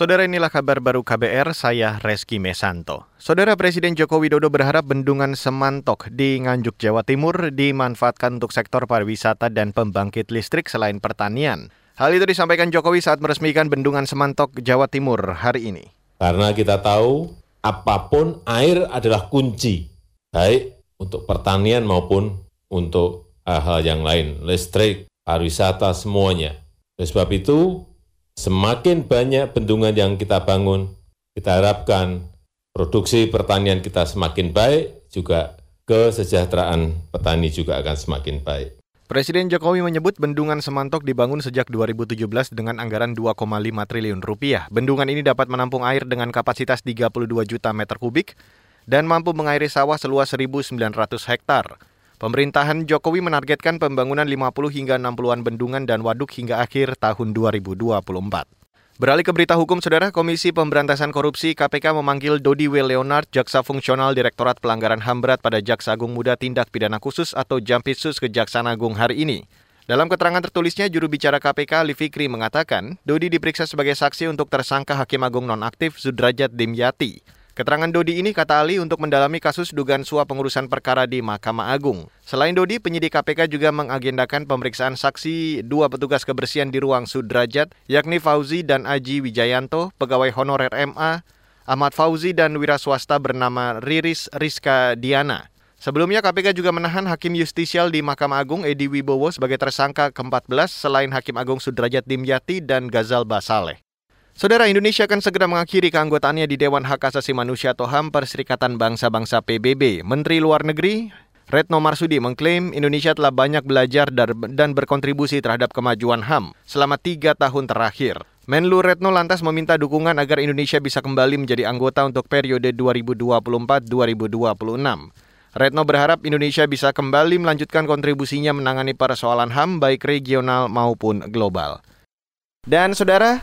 Saudara inilah kabar baru KBR, saya Reski Mesanto. Saudara Presiden Joko Widodo berharap bendungan Semantok di Nganjuk, Jawa Timur dimanfaatkan untuk sektor pariwisata dan pembangkit listrik selain pertanian. Hal itu disampaikan Jokowi saat meresmikan bendungan Semantok, Jawa Timur hari ini. Karena kita tahu apa pun air adalah kunci, baik untuk pertanian maupun untuk hal-hal yang lain, listrik, pariwisata, semuanya. Oleh sebab itu, Semakin banyak bendungan yang kita bangun, kita harapkan produksi pertanian kita semakin baik, juga kesejahteraan petani juga akan semakin baik. Presiden Jokowi menyebut bendungan Semantok dibangun sejak 2017 dengan anggaran 2,5 triliun rupiah. Bendungan ini dapat menampung air dengan kapasitas 32 juta meter kubik dan mampu mengairi sawah seluas 1.900 hektar. Pemerintahan Jokowi menargetkan pembangunan 50 hingga 60-an bendungan dan waduk hingga akhir tahun 2024. Beralih ke berita hukum, Saudara, Komisi Pemberantasan Korupsi KPK memanggil Dodi W. Leonard, Jaksa Fungsional Direktorat Pelanggaran HAM Berat pada Jaksa Agung Muda Tindak Pidana Khusus atau Jampitsus Kejaksaan Agung hari ini. Dalam keterangan tertulisnya, juru bicara KPK Ali Fikri mengatakan, Dodi diperiksa sebagai saksi untuk tersangka Hakim Agung nonaktif Sudrajat Dimyati. Keterangan Dodi ini kata Ali untuk mendalami kasus dugaan suap pengurusan perkara di Mahkamah Agung. Selain Dodi, penyidik KPK juga mengagendakan pemeriksaan saksi dua petugas kebersihan di ruang Sudrajat, yakni Fauzi dan Aji Wijayanto, pegawai honorer MA, Ahmad Fauzi dan wira swasta bernama Riris Rizka Diana. Sebelumnya KPK juga menahan Hakim Justisial di Mahkamah Agung Edi Wibowo sebagai tersangka ke-14 selain Hakim Agung Sudrajat Dimyati dan Gazal Basaleh. Saudara Indonesia akan segera mengakhiri keanggotaannya di Dewan Hak Asasi Manusia atau HAM Perserikatan Bangsa-Bangsa PBB. Menteri Luar Negeri Retno Marsudi mengklaim Indonesia telah banyak belajar dan berkontribusi terhadap kemajuan HAM selama tiga tahun terakhir. Menlu Retno lantas meminta dukungan agar Indonesia bisa kembali menjadi anggota untuk periode 2024-2026. Retno berharap Indonesia bisa kembali melanjutkan kontribusinya menangani persoalan HAM baik regional maupun global. Dan saudara,